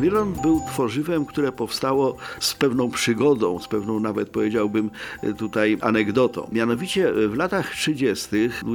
Nylon był tworzywem, które powstało z pewną przygodą, z pewną nawet powiedziałbym tutaj anegdotą. Mianowicie w latach 30.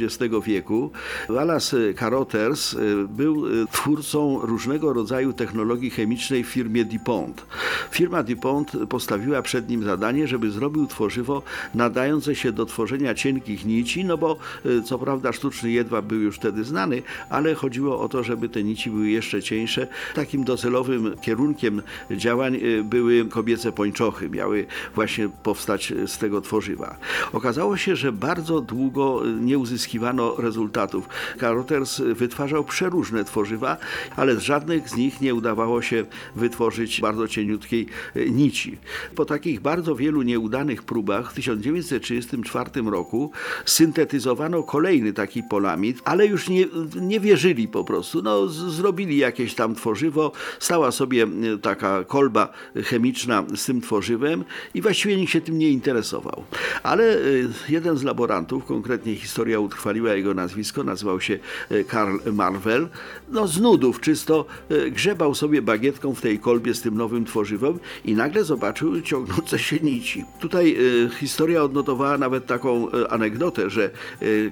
XX wieku Wallace Carothers był twórcą różnego rodzaju technologii chemicznej w firmie DuPont. Firma DuPont postawiła przed nim zadanie, żeby zrobił tworzywo nadające się do tworzenia cienkich nici, no bo co prawda sztuczny jedwab był już wtedy znany, ale chodziło o to, żeby te nici były jeszcze cieńsze. Takim docelowym kierunkiem działań y, były kobiece pończochy, miały właśnie powstać z tego tworzywa. Okazało się, że bardzo długo nie uzyskiwano rezultatów. Caroters wytwarzał przeróżne tworzywa, ale z żadnych z nich nie udawało się wytworzyć bardzo cieniutkiej y, nici. Po takich bardzo wielu nieudanych próbach w 1934 roku syntetyzowano kolejny taki polamid, ale już nie, nie wierzyli po prostu. No, zrobili jakieś tam tworzywo, stała sobie taka kolba chemiczna z tym tworzywem i właściwie nikt się tym nie interesował. Ale jeden z laborantów, konkretnie historia utrwaliła jego nazwisko, nazywał się Karl Marvel, no z nudów czysto grzebał sobie bagietką w tej kolbie z tym nowym tworzywem i nagle zobaczył ciągnące się nici. Tutaj historia odnotowała nawet taką anegdotę, że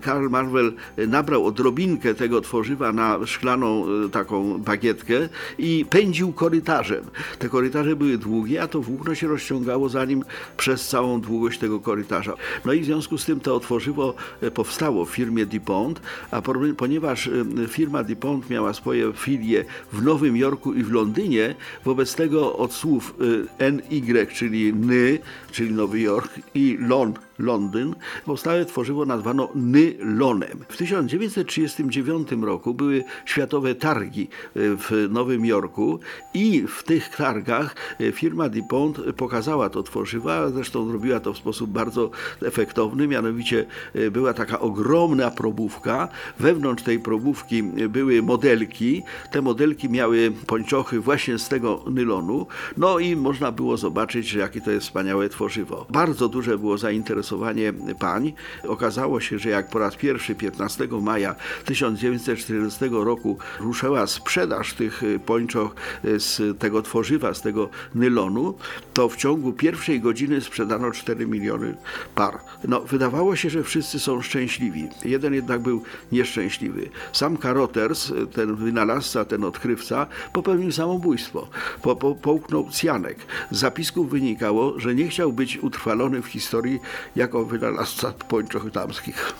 Karl Marvel nabrał odrobinkę tego tworzywa na szklaną taką bagietkę i pędził korytarzem. Te korytarze były długie, a to włókno się rozciągało za nim przez całą długość tego korytarza. No i w związku z tym to otworzywo powstało w firmie DuPont, a ponieważ firma DuPont miała swoje filie w Nowym Jorku i w Londynie, wobec tego od słów NY, czyli NY, czyli Nowy Jork i LON, Londyn, powstałe tworzywo nazwano nylonem. W 1939 roku były światowe targi w Nowym Jorku i w tych targach firma DuPont pokazała to tworzywa, zresztą zrobiła to w sposób bardzo efektowny, mianowicie była taka ogromna probówka, wewnątrz tej probówki były modelki, te modelki miały pończochy właśnie z tego nylonu, no i można było zobaczyć, jakie to jest wspaniałe tworzywo. Bardzo duże było zainteresowanie pań. Okazało się, że jak po raz pierwszy 15 maja 1940 roku ruszyła sprzedaż tych pończoch z tego tworzywa, z tego nylonu, to w ciągu pierwszej godziny sprzedano 4 miliony par. No, wydawało się, że wszyscy są szczęśliwi. Jeden jednak był nieszczęśliwy. Sam Caroters, ten wynalazca, ten odkrywca, popełnił samobójstwo. Po, po, połknął cjanek. Z zapisków wynikało, że nie chciał być utrwalony w historii jako wynalazca pończoch damskich.